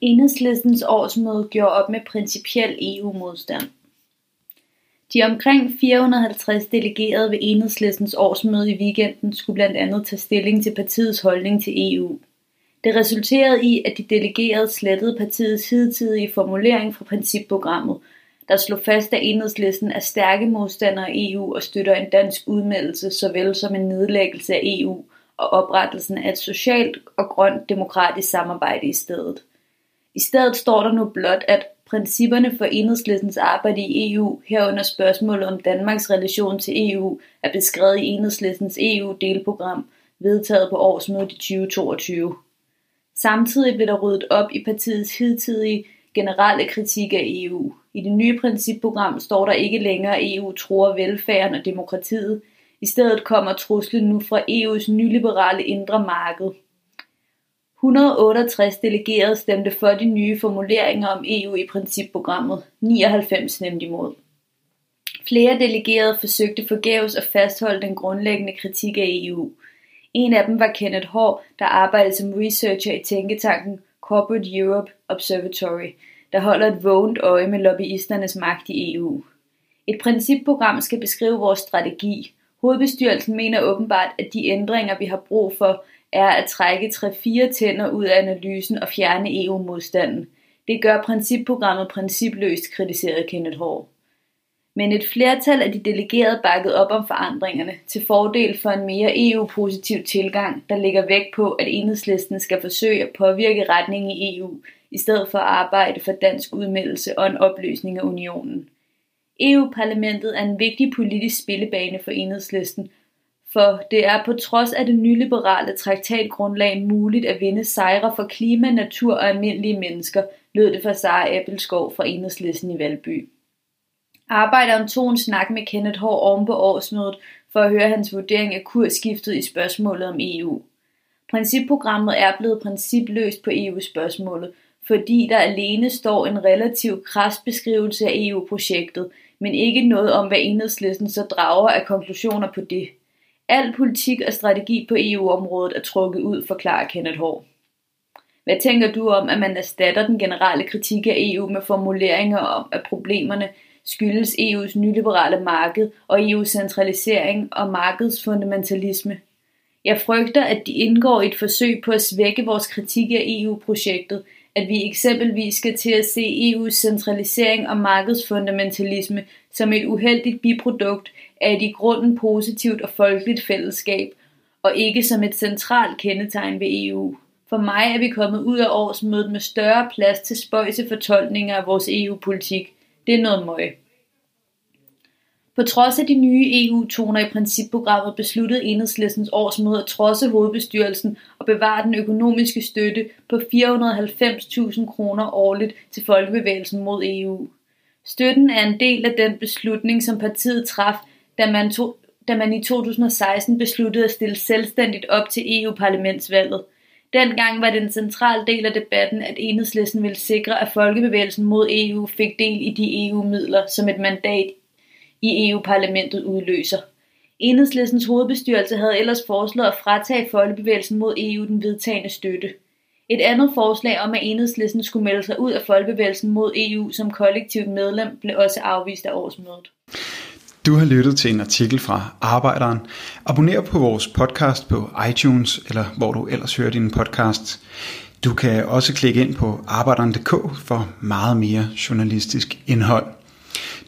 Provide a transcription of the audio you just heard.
Enhedslistens årsmøde gjorde op med principiel EU-modstand. De omkring 450 delegerede ved Enhedslistens årsmøde i weekenden skulle blandt andet tage stilling til partiets holdning til EU. Det resulterede i, at de delegerede slettede partiets hidtidige formulering fra principprogrammet, der slog fast, at enhedslisten er stærke modstandere af EU og støtter en dansk udmeldelse, såvel som en nedlæggelse af EU og oprettelsen af et socialt og grønt demokratisk samarbejde i stedet. I stedet står der nu blot, at principperne for enhedslistens arbejde i EU, herunder spørgsmålet om Danmarks relation til EU, er beskrevet i enhedslistens EU-delprogram, vedtaget på årsmødet i 2022. Samtidig blev der ryddet op i partiets hidtidige generelle kritik af EU. I det nye principprogram står der ikke længere, at EU tror velfærden og demokratiet. I stedet kommer truslen nu fra EU's nyliberale indre marked. 168 delegerede stemte for de nye formuleringer om EU i principprogrammet. 99 stemte imod. Flere delegerede forsøgte forgæves at fastholde den grundlæggende kritik af EU. En af dem var Kenneth Hård, der arbejdede som researcher i tænketanken Corporate Europe Observatory, der holder et vågent øje med lobbyisternes magt i EU. Et principprogram skal beskrive vores strategi. Hovedbestyrelsen mener åbenbart, at de ændringer, vi har brug for, er at trække 3-4 tænder ud af analysen og fjerne EU-modstanden. Det gør principprogrammet principløst, kritiserede Kenneth Hår. Men et flertal af de delegerede bakkede op om forandringerne til fordel for en mere EU-positiv tilgang, der ligger vægt på, at enhedslisten skal forsøge at påvirke retningen i EU, i stedet for at arbejde for dansk udmeldelse og en opløsning af unionen. EU-parlamentet er en vigtig politisk spillebane for enhedslisten, for det er på trods af det nyliberale traktatgrundlag muligt at vinde sejre for klima, natur og almindelige mennesker, lød det fra Sara Appelskov fra Enhedslisten i Valby. Arbejderen tog en snak med Kenneth Hård oven på årsmødet for at høre hans vurdering af kursskiftet i spørgsmålet om EU. Principprogrammet er blevet principløst på EU-spørgsmålet, fordi der alene står en relativ kras beskrivelse af EU-projektet, men ikke noget om, hvad enhedslisten så drager af konklusioner på det. Al politik og strategi på EU-området er trukket ud, forklarer Kenneth Hård. Hvad tænker du om, at man erstatter den generelle kritik af EU med formuleringer om, at problemerne skyldes EU's nyliberale marked og EU's centralisering og markedsfundamentalisme? Jeg frygter, at de indgår i et forsøg på at svække vores kritik af EU-projektet, at vi eksempelvis skal til at se EU's centralisering og markedsfundamentalisme som et uheldigt biprodukt af et i grunden positivt og folkeligt fællesskab, og ikke som et centralt kendetegn ved EU. For mig er vi kommet ud af årsmødet med større plads til spøjse fortolkninger af vores EU-politik. Det er noget møg. På trods af de nye EU-toner i principprogrammet besluttede enhedslistens årsmøde at trodse hovedbestyrelsen og bevare den økonomiske støtte på 490.000 kroner årligt til folkebevægelsen mod EU. Støtten er en del af den beslutning, som partiet traf, da man, to, da man i 2016 besluttede at stille selvstændigt op til EU-parlamentsvalget. Dengang var det en central del af debatten, at enhedslisten ville sikre, at folkebevægelsen mod EU fik del i de EU-midler, som et mandat i EU-parlamentet udløser. Enhedslistens hovedbestyrelse havde ellers foreslået at fratage folkebevægelsen mod EU den vedtagende støtte. Et andet forslag om, at enhedslisten skulle melde sig ud af folkebevægelsen mod EU som kollektivt medlem, blev også afvist af årsmødet. Du har lyttet til en artikel fra Arbejderen. Abonner på vores podcast på iTunes, eller hvor du ellers hører din podcast. Du kan også klikke ind på arbejderen.dk for meget mere journalistisk indhold.